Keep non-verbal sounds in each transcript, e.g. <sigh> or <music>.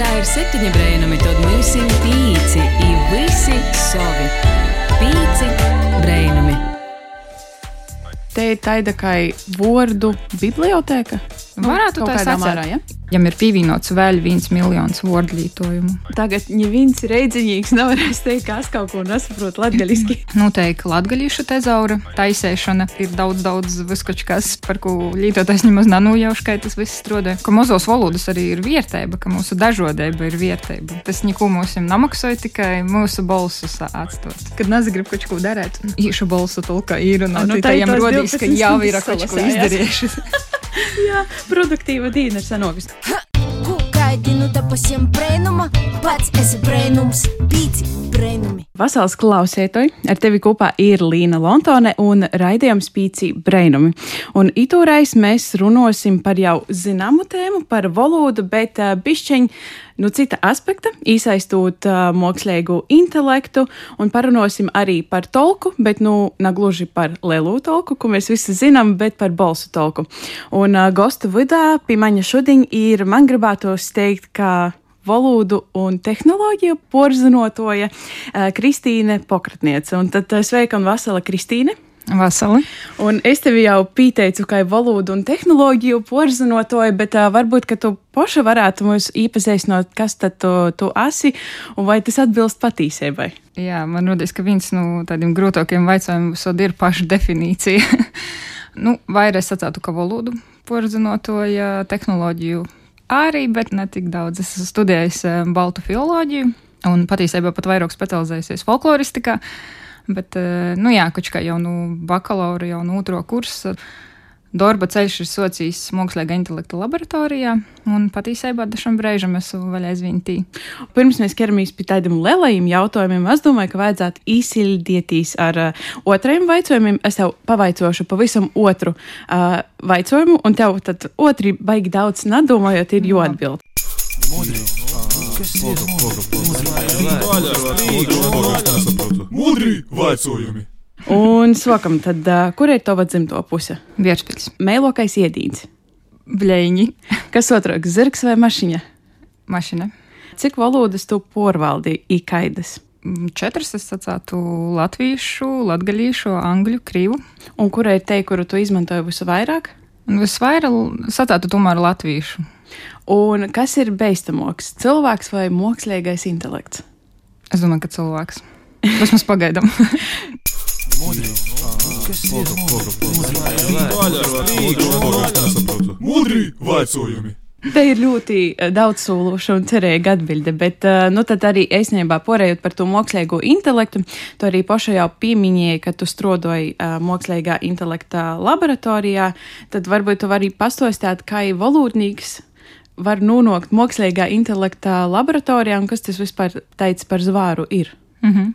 Pasaulē ir septiņi brēnumi, tad esam pīci, i visi savi. Pīci brēnumi. Te ir tāda kā vārdu biblioteka. Varētu kaut tā mērā, ja? Jam ir pievienots vēl viens miljons vārdu lietojumu. Tagad, ja viens reidziņīgs nevarēs teikt, ka es kaut ko nesaprotu latgaļiski. <laughs> Noteikti latgaļīšu tezaura taisēšana ir daudz, daudz viskočkas, par ko lietotājs nemaz nenojauš, kā tas viss strādē. Ka mūsos valodas arī ir vērtība, ka mūsu dažādība ir vērtība. Tas neko mums nemaksāja, tikai mūsu balsus atstot. Kad nezagrib kaut ko darīt, īšu balsu tulka ir un A, nu, no tā tos rodīs, ka 12 jau ir kaut ko izdarījuši. <laughs> <laughs> Jā, produktīva diena ir sanovis. Ko gaidi, nu tā pasiem brēnuma, pats esi brēnums, pīci brēnumi. Vasals klausētoji, ar tevi kopā ir Līna Lontone un raidījums Pīci Brainumi. Un itūrais mēs runosim par jau zināmu tēmu, par valodu, bet uh, bišķiņ, nu cita aspekta, īsaistot uh, mākslīgu intelektu un parunāsim arī par tolku, bet nu nagluži par lielu tolku, ko mēs visi zinām, bet par balsu tolku. Un uh, gostu vidā pie maņa šodien ir, man gribētos teikt, ka valodu un tehnoloģiju porzinotoja uh, Kristīne Pokratniece. Un tad uh, sveika un vasala Kristīne! Vasali. Un es tevi jau pieteicu, ka ir valodu un tehnoloģiju porzinotoja, bet uh, varbūt, ka tu poša varētu mums iepazīstināt, kas tad tu, tu esi un vai tas atbilst patīsībai. Jā, man liekas, ka viens no tādiem grūtākiem jautājumiem ir paša definīcija. <laughs> nu, vairāk es sacītu, ka valodu porzinotoja tehnoloģiju arī, bet ne tik daudz. Es esmu studējis eh, baltu filoloģiju un patiesībā pat vairāk specializējusies folkloristikā. Bet, eh, nu jā, kaut kā jau no bakalaura, jau no otro kursa. Darba ceļš ir socijas mākslīgā intelekta laboratorijā, un patiesībā dažam brīžam esmu vēl aizvien tī. Pirms mēs ķeramies pie tādiem lielajiem jautājumiem, es domāju, ka vajadzētu īsiļdieties ar uh, otriem jautājumiem. Es tev pavaicošu pavisam otru uh, jautājumu, un tev tad otri baigi daudz nedomājot, ir jāatbild. Mudri vaicojumi! Un sākam, tad uh, kur ir tava dzimto puse? Vērtspils, Mēlokais iedīns. bļēņi, Kas otrāk, zirgs vai mašīna? mašīna. Cik valodas tu porvaldīji ikaidas? Mm, Četras es sacītu latviešu, latgaļīšu, angļu, krīvu. Un kurai ir te, kuru tu izmantoji visvairāk? Visvairāk sacītu tomēr latviešu. Un kas ir beigstamāks, cilvēks vai mākslīgais intelekts? Es domāju, ka cilvēks. Vismaz pagaidām. <laughs> Mudri vaicojumi! Te ir ļoti eh, daudz sološa un cerīga atbilde, bet eh, nu, arī īstenībā porējot par to mākslīgo intelektu, tu arī paša jau pieminēji, ka tu strodoji uh, mākslīgā intelekta laboratorijā, tad varbūt tu vari pastostāt, kā ir valodnīgs var nonākt mākslīgā intelekta laboratorijā un kas tas vispār teica par zvāru ir. Mm -hmm.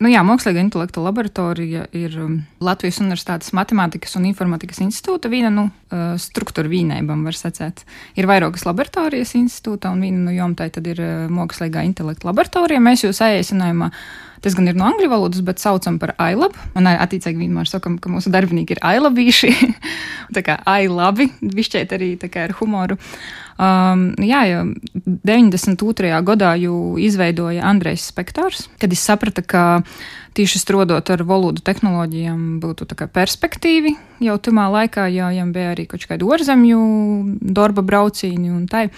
nu, jā, Mākslīgā intelekta laboratorija ir um, Latvijas Universitātes Matemātikas un Informatikas institūta viena no uh, struktūra vienībām, var sacīt. Ir vairākas laboratorijas institūta, un viena no jām tā ir uh, Mākslīgā intelekta laboratorija. Mēs jūs aizsinājumā, tas gan ir no angļu valodas, bet saucam par iLab, un uh, attiecīgi vienmēr sakam, ka mūsu darbinieki ir iLabīši, <laughs> tā kā iLabi, višķiet arī kā ar humoru. Um, jā, jau 92. gadā jau izveidoja Andrejs Spektors, kad viņš saprata, ka tieši strādājot ar valodu tehnoloģijām būtu perspektīvi jau tajā laikā, jo viņam bija arī kaut kādi ārzemju darba brauciņi un tā.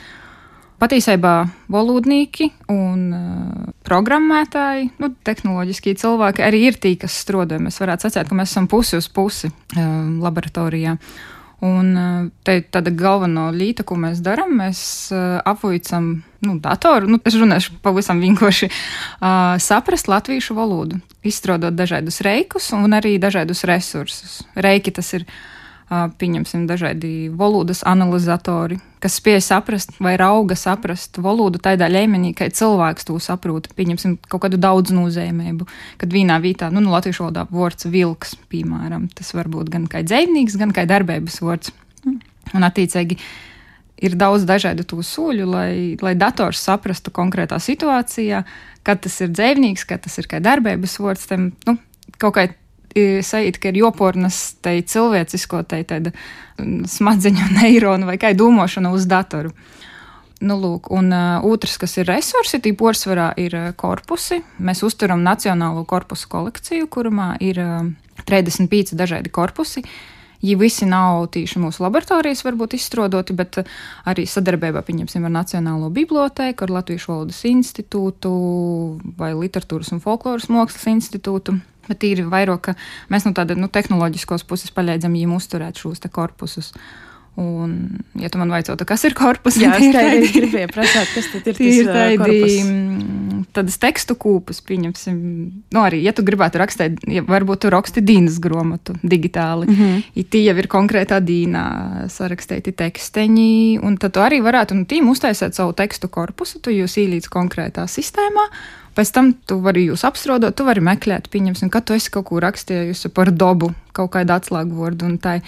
Patiesībā valodnieki un uh, programmētāji, nu, tehnoloģiskie cilvēki arī ir tie, kas strādā. Mēs varētu sacīt, ka mēs esam pusi uz pusi uh, laboratorijā. Un uh, te tāda galvenā lieta, ko mēs darām, mēs uh, apvoicam nu, datoru. Nu, es runāšu pavisam vienkārši uh, <laughs> saprast latviešu valodu, izstrādāt dažādus reikus un arī dažādus resursus. Reiki tas ir. Uh, pieņemsim, dažādi valodas analizatori, kas spēj saprast vai rauga saprast valodu tādā līmenī, ka cilvēks to saprot. Pieņemsim kaut kādu daudz nozīmību, kad vienā vietā, nu, no latviešu valodā vārds vilks, piemēram, tas var būt gan kā dzīvnieks, gan kā darbības vārds. Un, attiecīgi, ir daudz dažādu to soļu, lai, lai dators saprastu konkrētā situācijā, kad tas ir dzīvnieks, kad tas ir kā darbības vārds. Tam, nu, kaut kā sajūta, ka ir jopornas tai cilvēcisko, tai tāda smadzeņu neironu vai kā domāšana uz datoru. Nu, lūk, un uh, otrs, kas ir resursi, tī porcelāna ir uh, korpusi. Mēs uzturam Nacionālo korpusu kolekciju, kurā ir uh, 35 dažādi korpusi. Viņi visi nav tīši mūsu laboratorijas, varbūt izstrādāti, bet arī sadarbībā ar Nacionālo bibliotēku, ar Latvijas valodas institūtu vai Literatūras un folkloras mākslas institūtu. Bet ir vairāk, ka mēs no tādas nu, tehnoloģiskās puses palīdzam viņiem uzturēt šos korpusus. Un, ja tu man vaicātu, kas ir korpus, Jā, <laughs> tad es gribēju prasāt, kas tad ir ā, tādi, mm, tādas tekstu kūpas, pieņemsim. Nu, arī, ja tu gribētu rakstīt, ja varbūt tu raksti dīnas grāmatu digitāli, mm -hmm. ja tie jau ir konkrētā dīnā sarakstīti teksteņi, un tad tu arī varētu, un tīm uztaisīt savu tekstu korpusu, tu jūs īlīdz konkrētā sistēmā, Pēc tam tu vari jūs apstrādāt, tu vari meklēt, pieņemsim, ka tu esi kaut ko rakstījusi par dabu, kaut kādu atslēgu vārdu un tā.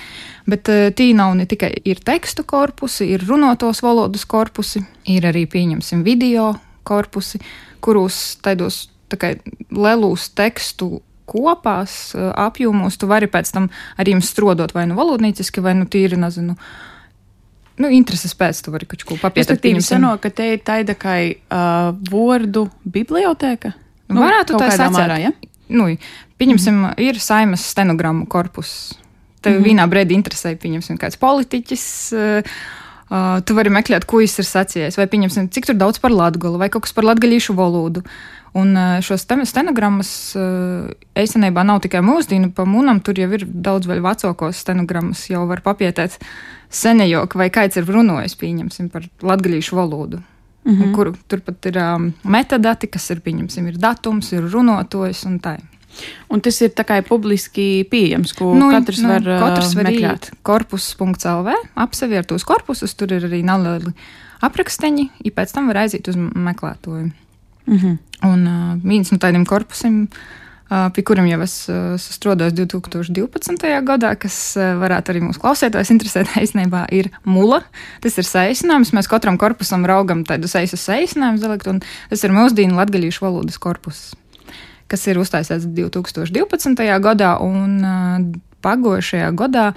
Bet uh, tī nav ne tikai ir tekstu korpusi, ir runotos valodas korpusi, ir arī, pieņemsim, video korpusi, kuros taidos tā kā lelūs tekstu kopās, uh, apjomos, tu vari pēc tam arī strodot vai nu valodnīciski, vai nu tīri, nezinu, nu, intereses pēc tu vari kaut ko papietot. Respektīvi, pieņemsim. sanāk, ka te ir tāda kā uh, vārdu biblioteka. Nu, varētu kaut tā mērā, ja? Nu, pieņemsim, mm -hmm. ir saimas stenogrammu korpus. Tev mm -hmm. vienā brīdī interesē, pieņemsim, kāds politiķis. Uh, Uh, tu vari meklēt, ko viņš ir sacījis, vai pieņemsim, cik daudz par latgulu, vai kaut kas par latgaļīšu valodu. Un uh, šos tem- stenogrammas uh, īstenībā nav tikai mūsdienu pa mūnam, tur jau ir daudz vēl vecākos stenogrammas, jau var papietēt senejok, vai kāds ir runājis, pieņemsim, par latgaļīšu valodu. Mm -hmm. Kur turpat ir um, metadati, kas ir, pieņemsim, ir datums, ir runātojs un tā. Un tas ir publiski pieejams, ko nu, katrs var, ā, katrs var meklēt. korpus.lv, apseviert tos korpusus, tur ir arī nelieli apraksteņi, ja pēc tam var aiziet uz meklētojumu. Mm -hmm. Un uh, viens no tādiem korpusiem, uh, pie kuriem jau es strādāju 2012. gadā, kas varētu arī mūsu klausītājus interesēt, <laughs> īstenībā ir mula. Tas ir saīsinājums. Mēs katram korpusam raugam tādu seisu saīsinājumu, un tas ir mūsdienu latgaļīšu valodas korpus kas ir uztaisīts 2012. gadā, un pagājušajā gadā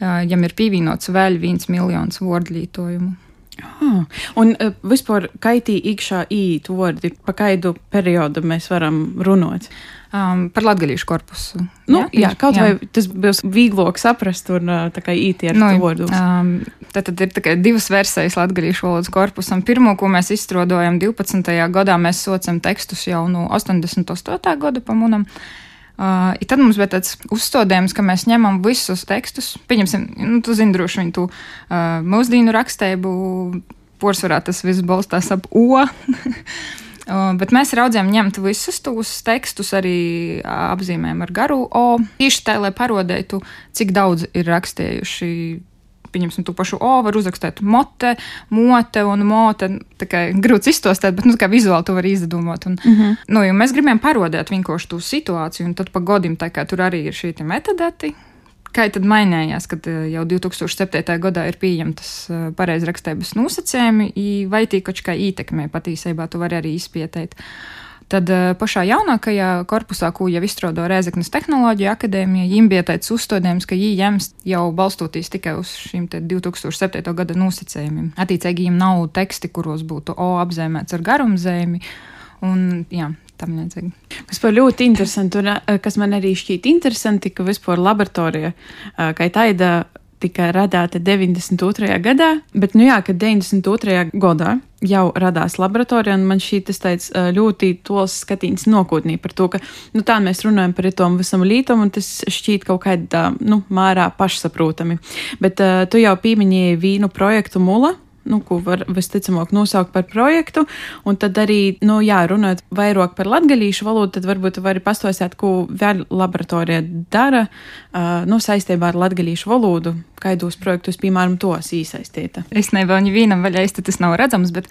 jam ir pievienots vēl viens miljons vārdlītojumu. Ah, un uh, vispār kaitī iekšā īt vārdi, pa kaidu periodu mēs varam runāt. Um, par latgaļīšu korpusu. Nu, jā, jā, kaut jā. vai tas būs vieglāk saprast un uh, tā kā īti ar Nu, vārdus. um, tad, tad ir tikai divas versijas latgaļīšu valodas korpusam. Pirmo, ko mēs izstrādājam 12. gadā, mēs socam tekstus jau no 88. gada pamunam. Uh, i tad mums bija tāds uzstādījums, ka mēs ņemam visus tekstus, pieņemsim, nu, tu zini, droši vien tu uh, mūsdienu rakstēbu, porcelāna tas viss balstās ap O. <laughs> Uh, Bet mēs raudzījām ņemt visus tos tekstus, arī ā, apzīmējam ar garu O. Tieši tā, lai parodētu, cik daudz ir rakstījuši. Pieņemsim, to pašu O, var uzrakstīt mote, mote un mote. Tā kā grūti iztostēt, bet nu, kā vizuāli to var izdomāt. Un, mm -hmm. nu, mēs gribējām parodēt vienkārši to situāciju, un tad pa godim tā kā tur arī ir šie metadati. Kā tad mainījās, kad eh, jau 2007. gadā ir pieņemtas eh, pareizrakstības nosacījumi, vai tīkoši kā ietekmē patiesībā tu vari arī izpietēt. Tad eh, pašā jaunākajā korpusā, ko jau izstrādā Rēzeknas tehnoloģija akadēmija, viņiem bija tāds uzstādījums, ka viņi ņems jau balstoties tikai uz te 2007. gada nosacījumiem. Attiecīgi, viņiem nav teksti, kuros būtu O apzīmēts ar garumzīmi. Un, jā, tam līdzīgi. Vispār ļoti interesanti, un kas man arī šķiet interesanti, ka vispār laboratorija, ā, kā tāda, tika radīta 92. gadā, bet, nu jā, kad 92. gadā jau radās laboratorija, un man šī tas tāds ļoti tols skatīns nākotnē par to, ka, nu tā mēs runājam par tom visam lītam, un tas šķiet kaut kādā, nu, mērā pašsaprotami. Bet uh, tu jau pieminēji vīnu projektu Mula, nu, ko var visticamāk nosaukt par projektu. Un tad arī, nu, jā, runājot vairāk par latgadījušu valodu, tad varbūt tu vari pastāstīt, ko vēl laboratorija dara uh, nu, saistībā ar latgadījušu valodu, kādos projektos, piemēram, tos iesaistīta. Es nevaru vienam vaļā izteikt, tas nav redzams, bet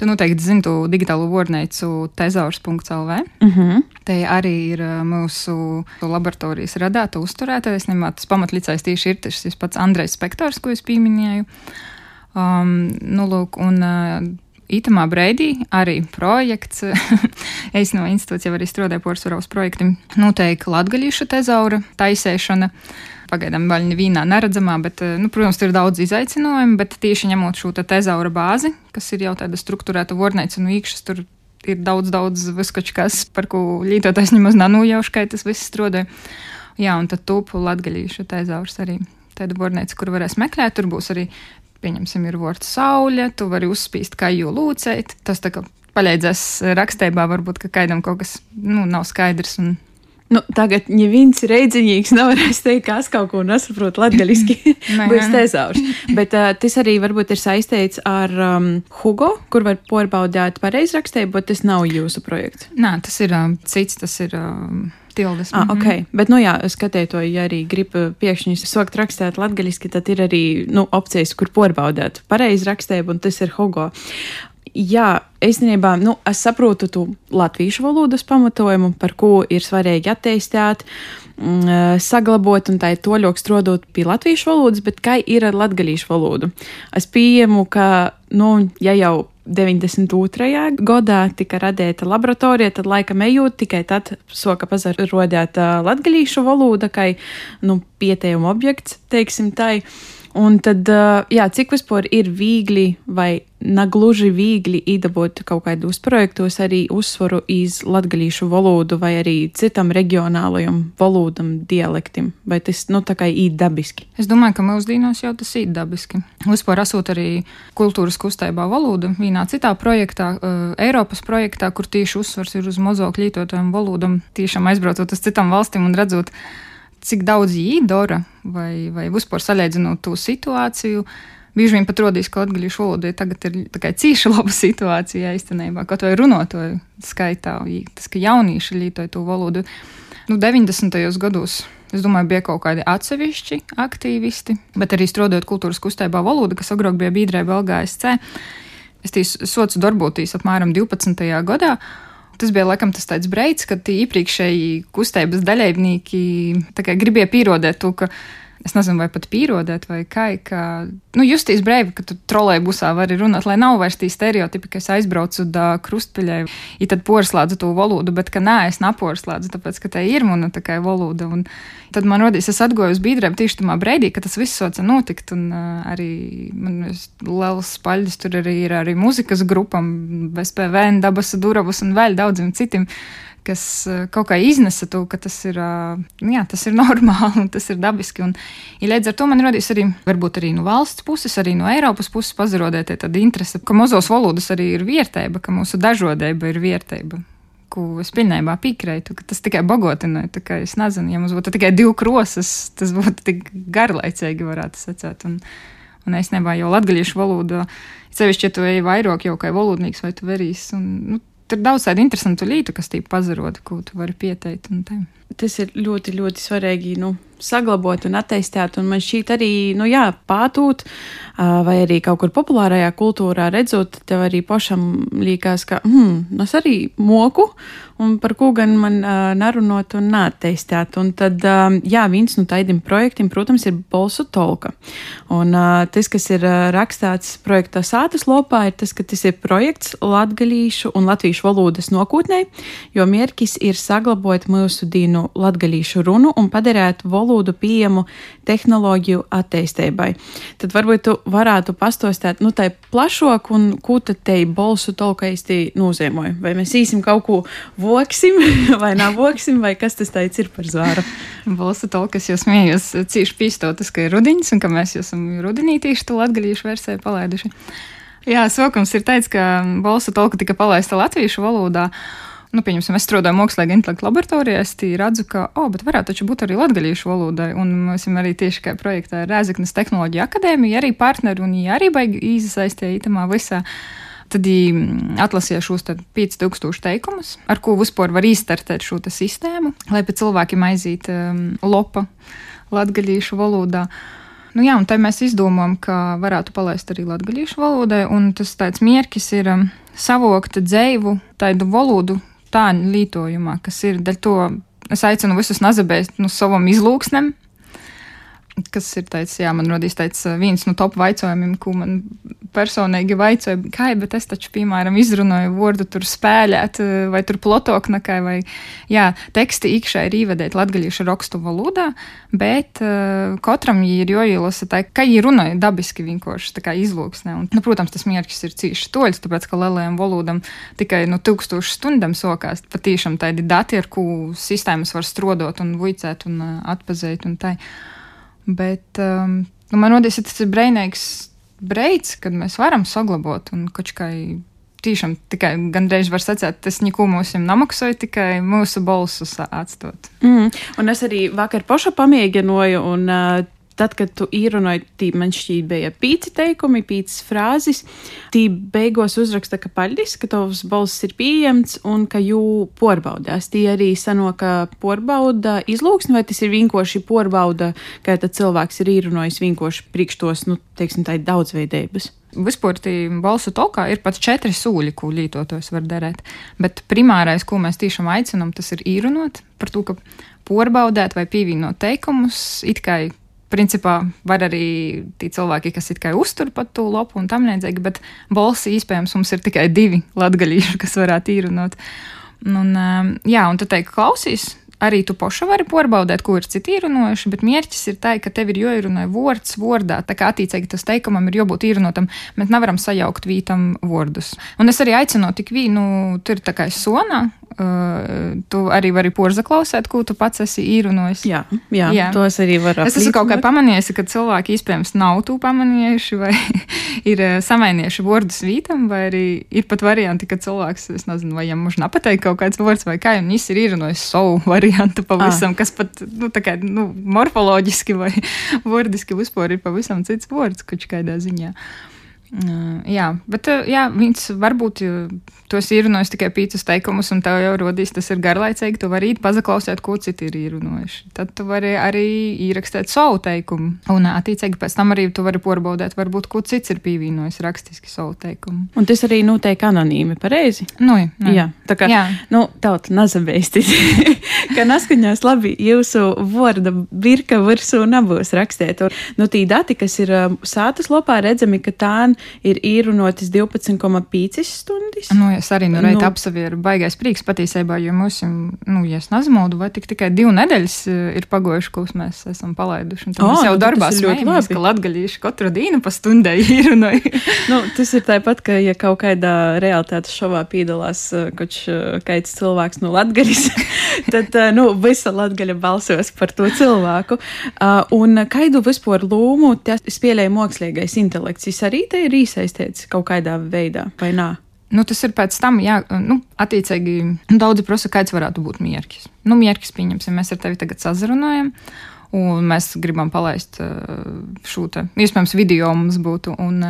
tu noteikti zini to digitālo vārnīcu tezaurs.lv. Uh -huh. Te arī ir mūsu laboratorijas radāta uzturētāja. Es nemāku, tas pamatlicējs tieši ir tas pats Andrejs Spektors, ko es pieminēju. Um, nu, lūk, un, uh, Itamā Breidī arī projekts, <laughs> es no institūcija jau arī strādāju porcelāna projektam, noteikti latgaļīša tezaura taisēšana. pagaidām vēl nevienā neredzamā, bet, eh, nu, protams, ir daudz izaicinājumu, bet tieši ņemot šo te tezaura bāzi, kas ir jau tāda struktūrēta vorneica un īkšķis, tur ir daudz, daudz viskočkas, par ko lītotājs nemaz nav nojauš, ka tas viss strādē. Jā, un tad tūpu latgaļīšu tezaurs arī. Tāda vorneica, kur varēs meklēt, tur būs arī, pieņemsim, ir vārds sauļa, tu vari uzspīst kā jū lūcēt, tas tā kā palīdzēs rakstībā, varbūt, ka kādam kaut kas, nu, nav skaidrs un Nu, tagad, ja viens ir reizinieks, nevarēs teikt, ka es kaut ko nesaprotu latviešu, <clears throat> <laughs> būs tezaurs. Bet uh, tas arī varbūt ir saistīts ar um, Hugo, kur var pārbaudīt pareizrakstību, bet tas nav jūsu projekts. Nē, tas ir um, cits, tas ir. Um, Tildes. Ah, okay. Bet, nu, jā, skatēto, ja arī grib pēkšņi sokt rakstīt latviešu, tad ir arī nu, opcijas, kur pārbaudīt pareizrakstību, un tas ir Hugo jā, īstenībā nu, es saprotu to latviešu valodas pamatojumu, par ko ir svarīgi attīstīt, mm, eh, saglabāt un tā ir toļok strodot pie latviešu valodas, bet kā ir ar latgalīšu valodu? Es pieņemu, ka, nu, ja jau 92. gadā tika radīta laboratorija, tad laikam ejot tikai tad soka pazarodēta latgalīšu valoda, kā, nu, pietējuma objekts, teiksim tai. Un tad, jā, cik vispār ir viegli vai nagluži viegli iedabot kaut kādos projektos arī uzsvaru iz latgalīšu valodu vai arī citam reģionālajam valodam, dialektim, vai tas, nu, tā kā īt dabiski? Es domāju, ka mūsdienos jau tas īt dabiski. Vispār esot arī kultūras kustībā valoda vienā citā projektā, Eiropas projektā, kur tieši uzsvars ir uz mozokļu lietotājiem valodam, tiešām aizbraucot uz citām valstīm un redzot, cik daudz viņi dara, vai, vai vispār salīdzinot to situāciju. Bieži vien pat rodīs, ka latviešu valodai tagad ir cīša laba situācija īstenībā, kaut vai runotoju skaitā, tas, ka jaunieši lietoja to valodu. Nu, 90. gados, es domāju, bija kaut kādi atsevišķi aktīvisti, bet arī strādājot kultūras kustībā valoda, kas agrāk bija Bīdrē, Belgājas Es tīs socu darboties apmēram 12. gadā. Tas bija laikam tas tāds breids, kad iepriekšēji kustības dalībnieki gribēja pierādīt to, ka es nezinu, vai pat pīrodēt, vai kā, ka, nu, justīs brīvi, ka tu trolēji busā vari runāt, lai nav vairs tī stereotipi, ka es aizbraucu uz krustpeļai, ja tad porslēdzu to valodu, bet ka nē, es naporslēdzu, tāpēc, ka tā ir mana kā valoda. Un tad man rodīs, es atgoju uz bīdrēm tieši tamā brīdī, ka tas viss soca notikt, un uh, arī man liels spaļģis tur arī ir arī muzikas grupam, bez PVN, dabas duravas un vēl daudziem citiem kas eh, kaut kā iznesa to, ka tas ir, nu jā, tas ir <laughs> normāli un tas ir dabiski. Un, ja līdz ar to man radīs arī, varbūt arī no valsts puses, arī no Eiropas puses pazarodētie tāda interese, ka mazos valodas arī ir vērtība, ka mūsu dažādība ir vērtība. Ko es pilnībā piekrītu, ka tas tikai bagātināja. Es nezinu, ja mums būtu tikai divi krosas, tas būtu tik garlaicīgi, varētu sacīt. Un, un es nebāju jau latviešu valodu, sevišķi, ja tu ej vairāk jau kā valodnieks vai tu verīs. Un, nu, Tur daudz tādu interesantu lietu, kas tīk pazarod, ko tu vari pieteikt. Tas ir ļoti, ļoti svarīgi. Nu, saglabāt un attīstīt. Man šķiet arī, nu jā, pātūt, vai arī kaut kur populārajā kultūrā redzot, tev arī pašam liekas, ka, hmm, es arī moku, un par ko gan man uh, narunot un neattīstīt. Un tad, uh, jā, viens no tādiem projektiem, protams, ir Bolsu Tolka. Un uh, tas, kas ir rakstāts projektā Sātas lopā, ir tas, ka tas ir projekts latgalīšu un latviešu valodas nokūtnē, jo mierkis ir saglabāt mūsu dīnu latgalīšu runu un padarēt valodu pieejamu tehnoloģiju attīstībai. Tad varbūt tu varētu pastostāt, nu, tai plašāk, un ko tad te bolsu tolka īsti nozīmoja. Vai mēs īsim kaut ko voksim, <laughs> vai nav voksim, vai kas tas tāds ir par zvaru? bolsu tolkas jūs smējos cīši pīstotas, ka ir rudiņas, un ka mēs esam rudenī tieši to latgalīšu versiju palaiduši. Jā, sokums ir teicis, ka bolsu tolka tika palaista latviešu valodā nu, pieņemsim, es strādāju mākslīgā intelekta laboratorijā, es redzu, ka, oh, bet varētu taču būt arī latgadījušu valodai. Un mēs arī tieši kā projektā Rēzaknes tehnoloģija akadēmija, arī partneri, un viņi arī baigi iesaistīja itamā visā. Tad viņi atlasīja šos 5000 teikumus, ar ko vispār var izstartēt šo sistēmu, lai pēc cilvēkiem aizītu um, lopa latgadījušu valodā. Nu, jā, un tā mēs izdomājam, ka varētu palaist arī latviešu valodai, tas tāds mierkis ir um, savokt dzēvu, tādu valodu, tā lītojumā, kas ir. Daļ to es aicinu visus nazabēst no nu, savam izlūksnem. Kas ir teicis, jā, man rodīs teicis, viens no top jautājumiem, ko man personīgi vaicoja, kā, bet es taču, piemēram, izrunāju vārdu tur spēlēt, vai tur plotoknakai, vai, jā, teksti ikšā ir īvedēt latgaļiešu rakstu valodā, bet uh, katram ir joīlasa tā, ka viņi runāja dabiski vienkārši tā kā izlūksnē. Un, nu, protams, tas mērķis ir cīši toļs, tāpēc, ka lielajam valodam tikai, nu, tūkstošu stundam sokās, patīšām tādi dati, ar ko sistēmas var strodot un vicēt un uh, atpazīt un tā. Bet um, nu, man liekas, tas ir brīvīgs breids, kad mēs varam saglabāt un kaut kā tiešām tikai gandrīz var sacīt, tas neko mums nemaksāja, tikai mūsu balsus atstot. Mm. Un es arī vakar paša pamēģināju, un uh, tad, kad tu īrunāji, tī man šķiet bija pīci teikumi, pīcis frāzes, tī beigos uzraksta, ka paļģis, ka tavs balss ir pieejams un ka jū porbaudās. Tī arī sano, ka porbauda izlūksni, vai tas ir vienkārši porbauda, ka tad cilvēks ir īrunājis vienkārši priekštos, nu, teiksim, tā ir daudzveidības. Vispār balsu tokā ir pat četri sūļi, ko lietotājs var darīt. Bet primārais, ko mēs tiešām aicinām, tas ir īrunot par to, ka porbaudēt vai pievienot teikumus, it kā principā var arī tie cilvēki, kas it kā uztur pat to lopu un tam līdzīgi, bet balsi iespējams mums ir tikai divi latgaļīši, kas varētu īrunot. Un, um, jā, un tu teiksi, klausīs, arī tu paša vari porbaudēt, ko ir citi īrunojuši, bet mērķis ir tā, ka tev ir jāierunā vārds vārdā, tā kā attiecīgi tas teikumam ir jābūt īrunotam, mēs nevaram sajaukt vītam vārdus. Un es arī aicinu tik vīnu, tur ir tā kā sonā, Uh, tu arī vari porzaklausēt, ko tu pats esi īrunājis. Jā, jā, jā, to es arī varu. Es esmu kaut kā pamanījis, ka cilvēki iespējams nav to pamanījuši, vai <laughs> ir uh, samainījuši vārdus vītam, vai arī ir pat varianti, ka cilvēks, es nezinu, vai viņam možná pateikt kaut kāds vārds, vai kā, un viņš ir īrunājis savu variantu pavisam, ah. kas pat, nu, tā kā, nu, morfoloģiski vai vārdiski vispār ir pavisam cits vārds, kaut kādā ziņā. Uh, jā, bet jā, viņš varbūt tos īrunājis tikai pīcis teikumus, un tev jau rodīs, tas ir garlaicīgi. Tu vari pazaklausīt, ko citi ir īrunājuši. Tad tu vari arī ierakstīt savu teikumu. Un attiecīgi pēc tam arī tu vari porbaudēt, varbūt ko cits ir pievienojis rakstiski savu teikumu. Un tas arī notiek anonīmi, pareizi? Nu, nu. Jā, tā kā, jā. nu, tauta nazabēstis, <laughs> ka naskaņās labi jūsu vorda virka virsū nebūs rakstīt. Un, nu, tī dati, kas ir sātas lopā redzami, ka tā ir īrunotis 12,5 stundas. Nu, es arī nu, reiz nu, apsavieru baigais prieks patiesībā, jo mums, nu, ja es nezmodu, vai tik tikai divu nedēļas eh, ir pagojuši, ko mēs esam palaiduši. Un tad oh, mēs jau nu, darbā smējamies, ka latgaļīši katru dienu pa stundai <laughs> un <laughs> nu, tas ir tāpat, ka, ja kaut kādā realitātes šovā piedalās eh, kaut eh, kāds cilvēks no latgaļas, <laughs> tad, nu, visa latgaļa balsos par to cilvēku. Un kaidu vispār lūmu, tas spēlēja mākslīgais intelekts, viņš arī te ir iesaistīts kaut kādā veidā, vai nā? Nu, tas ir pēc tam, jā, nu, attiecīgi, daudzi prasa, kāds varētu būt mierkis. Nu, mierkis, pieņemsim, mēs ar tevi tagad sazrunājam, un mēs gribam palaist šo te, iespējams, video mums būtu. Un,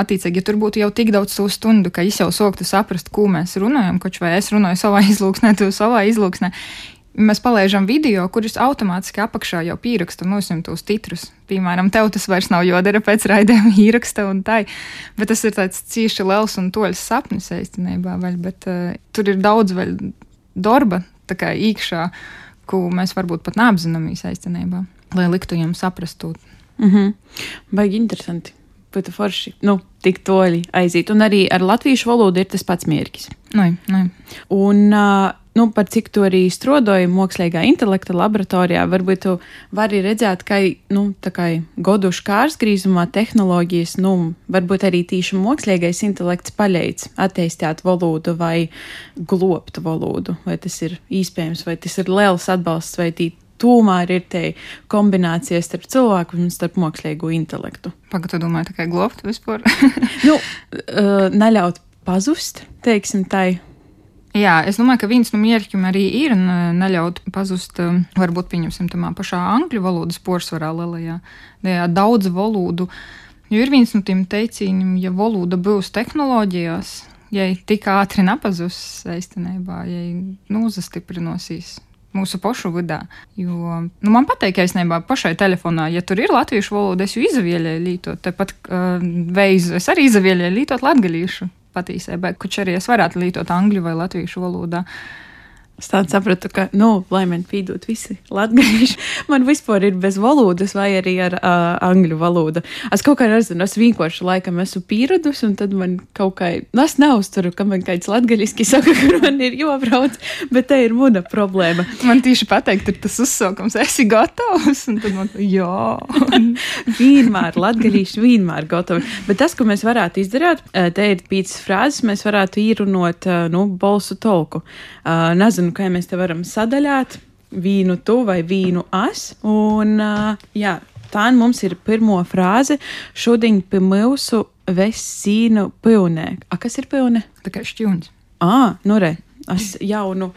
attiecīgi, ja tur būtu jau tik daudz to stundu, ka es jau soktu saprast, ko mēs runājam, koč vai es runāju savā <laughs> izlūksnē, tu savā izlūksnē, Mēs palaidām video, kurus automātiski apakšā jau pieraksta nosim tos titrus. Piemēram, tev tas vairs nav jādara pēc raidījuma ieraksta un tā. Bet tas ir tāds cīši liels un toļs sapnis īstenībā, vēl, bet uh, tur ir daudz vēl darba tā iekšā, ko mēs varbūt pat neapzināmies īstenībā, lai liktu viņam saprast. Mm -hmm. Baigi interesanti. Būtu forši, nu, tik toļi aiziet. Un arī ar latviešu valodu ir tas pats mērķis. Nu, nu. Un uh, nu, par cik tu arī strodoji mākslīgā intelekta laboratorijā, varbūt tu vari redzēt, ka nu, godušu kārsgrīzumā tehnoloģijas, nu, varbūt arī tīši mākslīgais intelekts paļēdz attīstīt valodu vai globt valodu, vai tas ir iespējams, vai tas ir liels atbalsts, vai tī tomēr ir te kombinācija starp cilvēku un starp mākslīgo intelektu. Pagaidā, domāju, tikai globt vispār? <laughs> nu, uh, neļaut pazust, teiksim, tai Jā, es domāju, ka viens no mērķiem arī ir neļaut pazust, um, varbūt pieņemsim tamā pašā angļu valodas porcelāna lielajā, daudz valodu. Jo ir viens no tiem teicieniem, ja valoda būs tehnoloģijās, ja tik ātri nepazūs īstenībā, ja nu, uzastiprinosies mūsu pašu vidā. Jo nu, man patīk, ka īstenībā pašai telefonā, ja tur ir latviešu valoda, es jau izvēlēju lietot. Tāpat uh, veizu es arī izvēlēju lietot latviešu patiesībā, kurš arī es varētu lietot angļu vai latviešu valodā. Es tādu sapratu, ka, nu, lai man pīdot visi latvieši, <laughs> man vispār ir bez valodas, vai arī ar uh, angļu valodu. Es kaut kā nezinu, es vienkārši laikam esmu pieradus, un tad man kaut kā, nu, es neuzturu, ka man kāds latgaļiski saka, <laughs> kur man ir jābrauc, bet te ir muna problēma. Man tieši pateikt, ir tas uzsaukums, esi gatavs, un tad man, jā. <laughs> vienmēr, latgaļīši vienmēr gatavi. Bet tas, ko mēs varētu izdarīt, uh, te ir pīcis frāzes, mēs varētu īrunot, uh, nu, bolsu tolku. Uh, nezinu, kā mēs te varam sadaļāt vīnu tu vai vīnu es. Un, jā, tā mums ir pirmo frāze. Šodien pie mūsu vesīnu pilnē. A, kas ir pilnē? Tā kā šķūns. Ā, nu re, es jaunu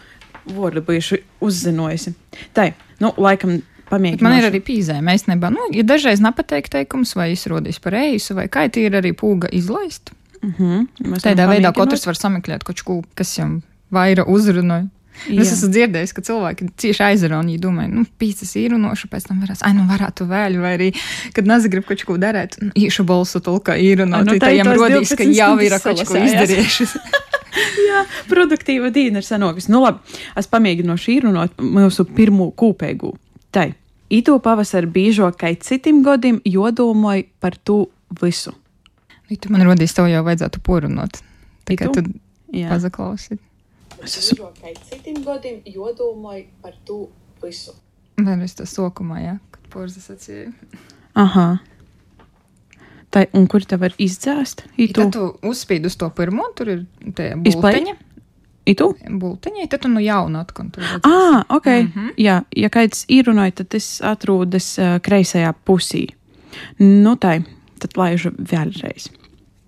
vārdu bijuši uzzinojusi. Tai, nu, laikam. Pamēģināšu. Man ir arī pīzēma. Es nebā, nu, ja dažreiz nepateikt teikums, vai izrodīs par ēsu, vai kā ir arī pūga izlaist. Mm -hmm. Tādā veidā katrs var sameklēt kaut ko, kas viņam vaira uzrunāja. Es esmu dzirdējis, ka cilvēki cieši aizraunīja, domāju, nu, pīcis ir unoša, pēc tam varēs, ai, nu, varētu vēl, vai arī, kad nezagrib kaut ko darīt, nu, īšu balsu tulka ir un no tajiem rodīs, ka jau ir kaut ko izdarījuši. <laughs> Jā, produktīva diena ir sanokas. Nu, labi, es pamēģināšu īrunot mūsu pirmo kūpēgu. Tai, ito pavasar bīžo, kai citim godim jodomoj par tu visu. Nu, man rodīs, tev jau vajadzētu porunot. Tā kā tu pazaklausi. Es esmu kai citim godim jodomoj par tu visu. Vēl es to sokumā, jā, kad porzas atsīju. Aha. Tai, un kur te var izdzēst? Ja Itu? tad tu uzspīd uz to pirmo, tur ir tie bulteņi. Itu? Bulteņi, tad tu nu jaunu atkontrolē. Ah, ok. Mm. -hmm. Jā, ja kāds īrunāja, tad tas atrodas uh, kreisajā pusī. Nu, tai, tad laižu vēlreiz.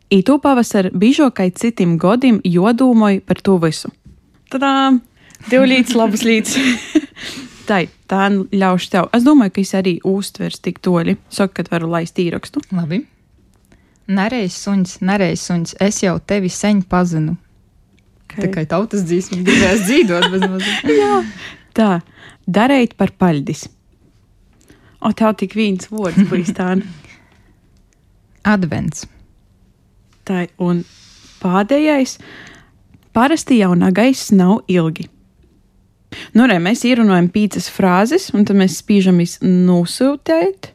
Itu pavasar biežo, kai citim godim jodūmoju par to visu. Tadā! Div līdz labas līdz. <laughs> tai, tā ļaušu tev. Es domāju, ka es arī uztvers tik toļi. Saka, kad varu laist īrakstu. Labi. Nereiz suns, nereiz suns, es jau tevi sen pazinu. Tā kā tautas dzīsmi gribēs dzīvot bez mazliet. <laughs> Tā, darīt par paļdis. O, tev tik viens vārds <laughs> bijis tā. Advents. Tā, un pēdējais, parasti jau nagais nav ilgi. Nu, re, mēs ierunājam pīcis frāzes, un tad mēs spīžam nosūtīt.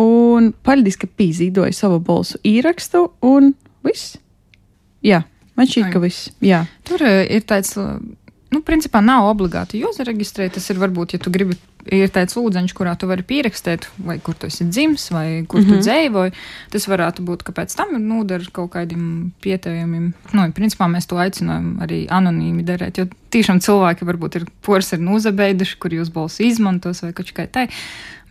Un paļdis, ka pīzīdoja savu balsu īrakstu, un viss. Jā, man šķiet, ka viss. Jā. Tur eh, ir tāds, nu, principā nav obligāti jāzareģistrē. Tas ir varbūt, ja tu gribi, ir tāds lūdzeņš, kurā tu vari pierakstīt, vai kur tu esi dzimis, vai kur mm -hmm. tu dzīvoji. Tas varētu būt, ka pēc tam ir nodara kaut kādiem pieteikumiem. Nu, principā mēs to aicinām arī anonīmi darīt, jo tiešām cilvēki varbūt ir pors ir nozabeiduši, kur jūs balsu izmantos vai kaut kā tā.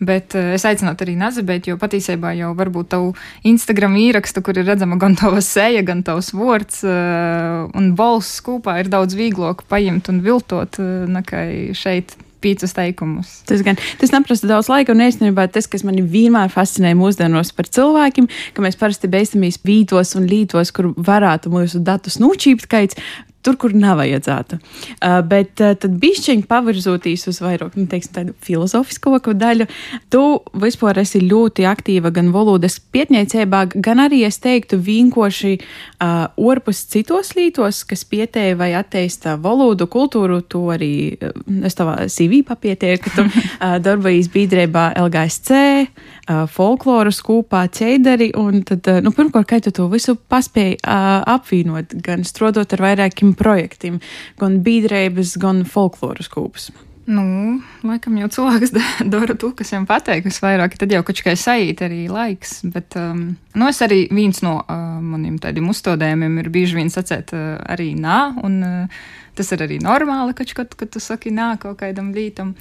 Bet uh, es aicinātu arī nazabēt, jo patiesībā jau varbūt tavu Instagram ierakstu, kur ir redzama gan tava seja, gan tavs vārds uh, un balss kopā ir daudz vieglāk paņemt un viltot uh, nekā šeit pīcis teikumus. Tas gan tas neprasa daudz laika, un īstenībā tas, kas manī vienmēr fascinē mūsdienos par cilvēkiem, ka mēs parasti beidzamīs vītos un lītos, kur varētu mūsu datus nočīpt kaits. Tur, kur nav vajadzētu. Uh, bet uh, tad bišķiņi pavirzoties uz vairāk, nu, teiksim, tādu filozofisko daļu. Tu vispār esi ļoti aktīva gan valodas pietniecībā, gan arī, es teiktu, vienkārši uh, orpus citos lītos, kas pietēja vai atteista valodu, kultūru. Tu arī, uh, es tavā CV papietēju, ka tu <laughs> uh, darbojies biedrībā LGSC, folkloras kūpā, ķeidari, un tad, nu, pirmkārt, kā tu to visu paspēji uh, apvienot, gan strodot ar vairākiem projektiem, gan biedrības, gan folkloras kūpas. Nu, laikam jau cilvēks <laughs> da- dara to, kas viņam patīk visvairāk. Tad jau kaut kā sajūt arī laiks. Bet um, nu, es arī viens no uh, maniem tādiem uzstādījumiem ir bieži vien sacēt uh, arī nā. Un, uh, tas ir arī normāli, kad, kad, kad tu saki nā kaut kādam lītam.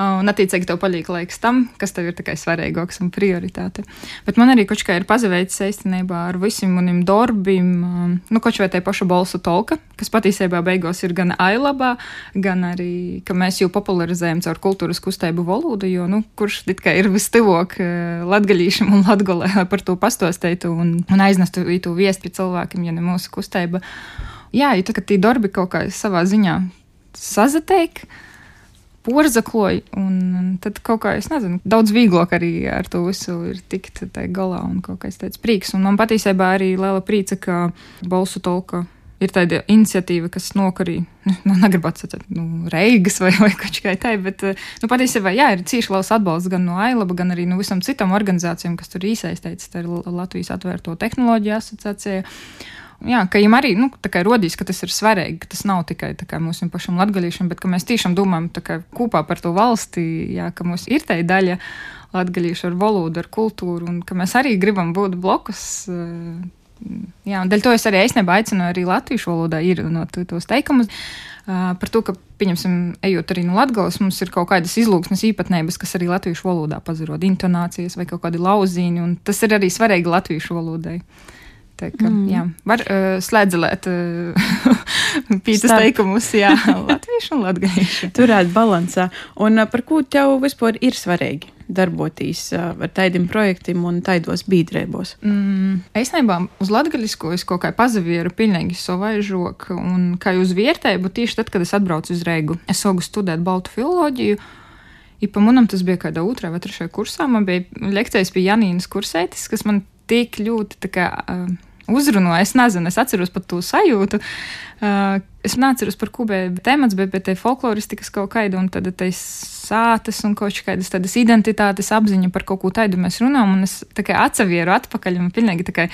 Uh, un, attiecīgi, tev paliek laiks tam, kas tev ir tikai svarīgāks un prioritāte. Bet man arī kaut kā ir pazaveicis īstenībā ar visiem maniem darbiem, um, nu, kaut vai tā paša balsu tolka, kas patiesībā beigās ir gan ailabā, gan arī, ka mēs jau popularizējam caur kultūras kustību valodu, jo, nu, kurš it kā ir vistuvāk uh, latgaļīšam un latgolē lai par to pastosteitu un, un aiznestu to viesti cilvēkiem, ja ne mūsu kustība. Jā, tā, ka tie darbi kaut kā savā ziņā sazateik, porzakloja, un tad kaut kā, es nezinu, daudz vieglāk arī ar to visu ir tikt tai galā un kaut kāds tāds prieks. Un man patiesībā arī liela prīca, ka balsu tolka ir tāda iniciatīva, kas nokarī, nu, negribētu sacīt, nu, reigas vai, vai kaut kā tā, bet, nu, patiesībā, jā, ir cīši liels atbalsts gan no AILABA, gan arī no nu, visam citam organizācijām, kas tur iesaistīts, tā ir Latvijas atvērto tehnoloģiju asociācija. Jā, ka viņam arī nu, rodīs, ka tas ir svarīgi, ka tas nav tikai mūsu pašam latgadījušam, bet ka mēs tiešām domājam kopā par to valsti, jā, ka mums ir tā daļa latgadījuša ar valodu, ar kultūru, un ka mēs arī gribam būt blokus. Jā, un dēļ to es arī īstenībā aicinu arī latviešu valodā ir no tos teikumus. Uh, par to, ka, pieņemsim, ejot arī no Latvijas, mums ir kaut kādas izlūksnes īpatnības, kas arī latviešu valodā pazarod, intonācijas vai kaut kādi lauzīņi, un tas ir arī svarīgi latviešu valodai. Uh, Tā kā, mm. jā, var uh, slēdzelēt uh, <laughs> pītas teikumus, jā, <laughs> latviešu un latgalīšu. Turēt balansā. Un uh, par ko tev vispār ir svarīgi? darboties uh, ar tādiem projektiem un taidos biedrībos? Mm, es nebām uz latgaļisko es kaut kā pazavieru pilnīgi savaižok, un kā uz vietēju, tieši tad, kad es atbraucu uz Reigu, es sāku studēt baltu filoloģiju. Ja pa manam tas bija kādā otrā vai trešajā kursā, man bija lekcijas pie Janīnas kursētis, kas man tik ļoti kā, uzrunāja. Es nezinu, es atceros pat to sajūtu. Uh, es neatceros, par ko bija temats, bet pie tā folkloristikas kaut kāda un tad tas sātas un kaut kādas tādas identitātes apziņa par kaut ko tādu mēs runājam, un es tā kā atsavieru atpakaļ, un pilnīgi tā kā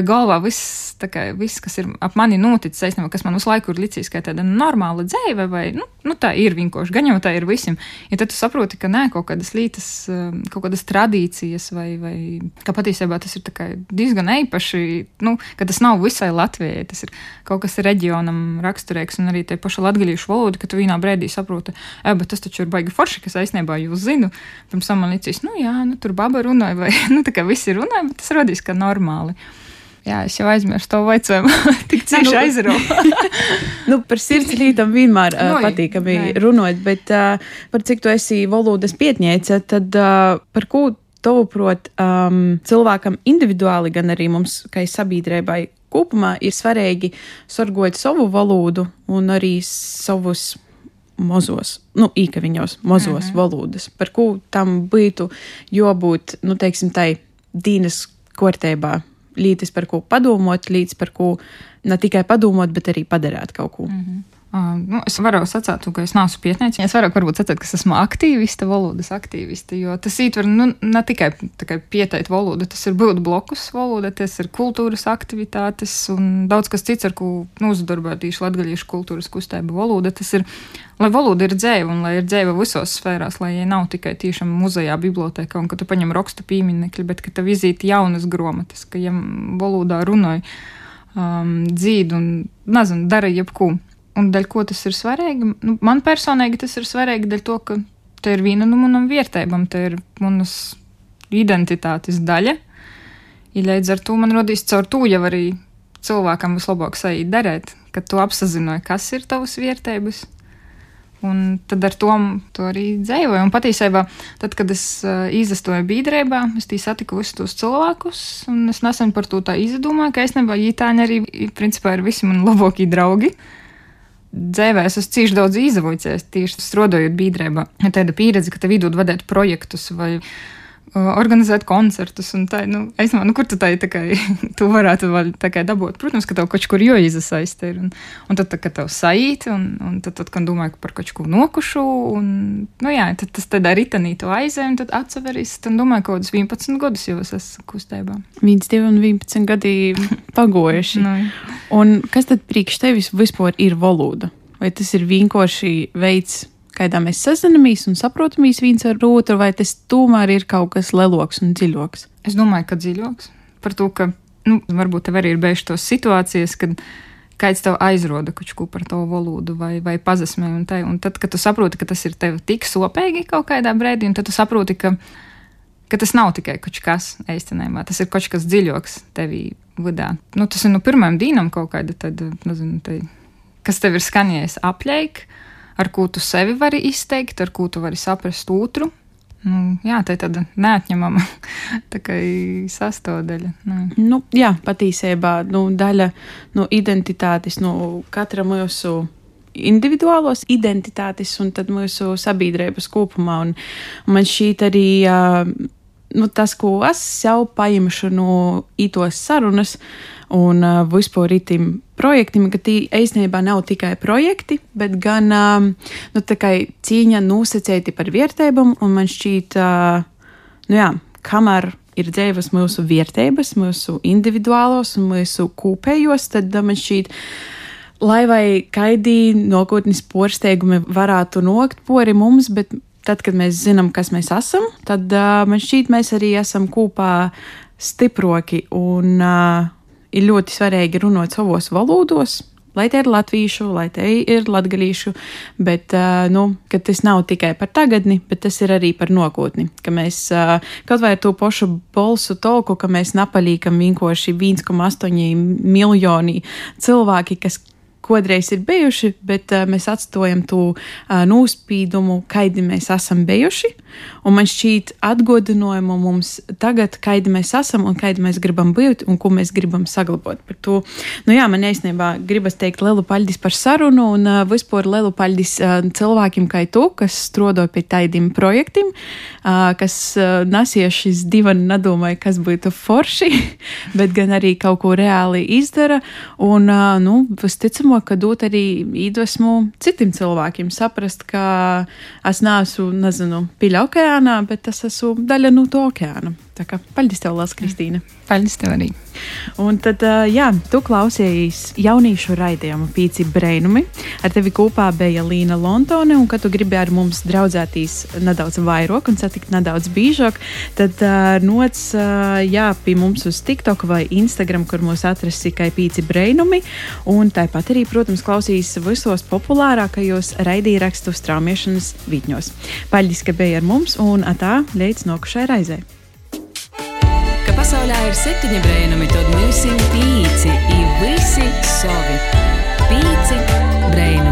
galvā viss, kā viss, kas ir ap mani noticis, aizņem, kas man uz laiku ir licis kā tāda normāla dzīve, vai, nu, nu tā ir vienkārši, gan jau tā ir visiem. Ja tad tu saproti, ka nē, kaut kādas lītas, kaut kādas tradīcijas, vai, vai ka patiesībā tas ir diezgan īpaši, nu, ka tas nav visai Latvijai, tas ir kaut kas reģionam raksturīgs, un arī tie paši latgalīšu valoda, ka tu vienā brīdī saproti, e, bet tas taču ir baigi forši, kas aizsniegā jūs zinu. Pirms tam man liekas, nu jā, nu, tur baba runāja, vai <laughs> nu, tā kā visi runāja, bet tas radīs kā normāli. Jā, es jau aizmirsu to jautājumu. <laughs> Tik cieši nu, aizrauju. <laughs> nu, par sirds lietām vienmēr uh, patīkami runāt, bet uh, par cik tu esi valodas pietņēca, tad uh, par ko tavuprāt um, cilvēkam individuāli, gan arī mums, kā sabiedrībai, kopumā ir svarīgi sargot savu valodu un arī savus mazos, nu, īkaviņos, mazos mm -hmm. valodas, par ko tam būtu jābūt, nu, teiksim, tai dīnas kārtībā, līdz par ko padomot, līdz par ko ne tikai padomot, bet arī padarīt kaut ko. Mm -hmm. Uh, nu, es varu sacīt, ka es neesmu pietnēcis. Es varu varbūt sacīt, ka es esmu aktīviste, valodas aktīviste, jo tas ietver nu, ne tikai pieteikt valodu, tas ir būt blokus valoda, tas ir kultūras aktivitātes un daudz kas cits, ar ko nu, uzdarbotīšu latgaļiešu kultūras kustību valoda. Tas ir, lai valoda ir dzēva un lai ir dzēva visos sfērās, lai ja nav tikai tiešām muzejā, bibliotēkā un ka tu paņem rakstu pieminekļi, bet ka tev iziet jaunas gromatas, ka ja valodā runāja um, dzīd un, nezinu, dara jebko. Un dēļ ko tas ir svarīgi? Nu, man personīgi tas ir svarīgi dēļ to, ka tā ir viena no manām vērtībām, tā ir manas identitātes daļa. Ja līdz ar to man radīs caur to jau arī cilvēkam vislabāk sajūt darīt, kad tu apzināji, kas ir tavas vērtības. Un tad ar to, to arī dzīvoju. Un patiesībā, tad, kad es uh, izdestoju biedrībā, es tī satiku visus tos cilvēkus, un es nesen par to tā izdomāju, ka es nebiju ītāņi arī, principā, ir visi mani labākie draugi. Uh, dzīvē es cīši daudz izavojies, tieši strādājot biedrībā. Tāda pieredze, ka tev vidū vadīt projektus vai organizēt koncertus. Tā, nu, es domāju, nu, kur tu tā, tā kā, <laughs> tu varētu vēl tā kā dabūt. Protams, ka tev kaut kur jo izsaiste ir. Un, un tad, kad tev saīt, un, un tad, tad, kad domāju par kaut ko nokušu, un, nu jā, tad tas tādā ritenī to aizē, un tad atseveris, tad domāju, kaut kādus 11 gadus jau es esmu kustībā. 1, 2 un 11 gadi <laughs> pagojuši. nu, un kas tad priekš tevis vispār ir valoda? Vai tas ir vienkārši veids, kādā mēs sazinamies un saprotamies viens ar otru, vai tas tomēr ir kaut kas leloks un dziļoks? Es domāju, ka dziļoks. Par to, ka nu, varbūt tev arī ir bijušas tos situācijas, kad kāds tev aizroda kaut ko par to valodu vai, vai pazasmē. Un, te, un tad, kad tu saproti, ka tas ir tev tik sopīgi kaut kādā brīdī, tad tu saproti, ka, ka tas nav tikai kaut kas īstenībā, tas ir kaut kas dziļāks tevī vidā. Nu, tas ir no pirmajām dīnām kaut kāda, tad, nezinu, te, kas tev ir skanējis apļēk, ar ko tu sevi vari izteikt, ar ko tu vari saprast otru. Nu, jā, tā ir tāda neatņemama <laughs> tā sastāvdaļa. Nu. Nu, jā, patiesībā nu, daļa no identitātes, no katra mūsu individuālos identitātes un mūsu sabiedrības kopumā. Un, un man šķiet arī. Uh, nu, tas, ko es jau paņemšu no itos sarunas, un uh, vispār itim projektiem, ka tie īstenībā nav tikai projekti, bet gan um, nu, cīņa nosacēti par vietējumu. Un man šķiet, uh, nu jā, kamēr ir dzīves mūsu vietības, mūsu individuālos un mūsu kopējos, tad uh, man šķiet, lai vai kaidī nākotnes porsteigumi varētu nokt pori mums, bet tad, kad mēs zinām, kas mēs esam, tad uh, man šķiet, mēs arī esam kopā stiproki un uh, ir ļoti svarīgi runāt savos valodos. Lai te ir latviešu, lai te ir latgadījušu, bet uh, nu, tas nav tikai par tagadni, bet tas ir arī par nākotni. Ka mēs uh, kaut vai ar to pašu bolsu tolku, ka mēs napalīkam vienkārši 1,8 miljoni cilvēki, kas kodreiz ir bijuši, bet uh, mēs atstājam to uh, nospīdumu, kādi mēs esam bijuši. Un man šķiet, atgādinājumu mums tagad, kādi mēs esam un kādi mēs gribam būt un ko mēs gribam saglabāt. Par to, nu jā, man īstenībā gribas teikt lielu paldies par sarunu un uh, vispār lielu paldies uh, cilvēkiem kā tu, kas strādā pie tādiem projektiem, uh, kas uh, nesiešas divi nedomāja, kas būtu forši, <laughs> bet gan arī kaut ko reāli izdara. Un, uh, nu, visticamāk, ka dot arī iedvesmu citiem cilvēkiem saprast, ka es neesmu, nezinu, piļa okeānā, bet es esmu daļa no to okeāna. Tā kā paldies tev, Lās, Kristīna! Paldies tev arī! Un tad, jā, tu klausījies jaunīšu raidījumu Pīci Brainumi. Ar tevi kopā bija Līna Lontone, un, kad tu gribi ar mums draudzēties nedaudz vairāk un satikt nedaudz biežāk, tad noc jā, pie mums uz TikTok vai Instagram, kur mūs atrast tikai Pīci Brainumi. Un tāpat arī, protams, klausīs visos populārākajos raidījumrakstu straumēšanas vidņos. Paldies, ka bija ar mums, un tā līdz nokušai raizei! Pasaulē ir septiņi brēnumi, tad mēs esam pīci, ir visi savi. Pīci brēnumi.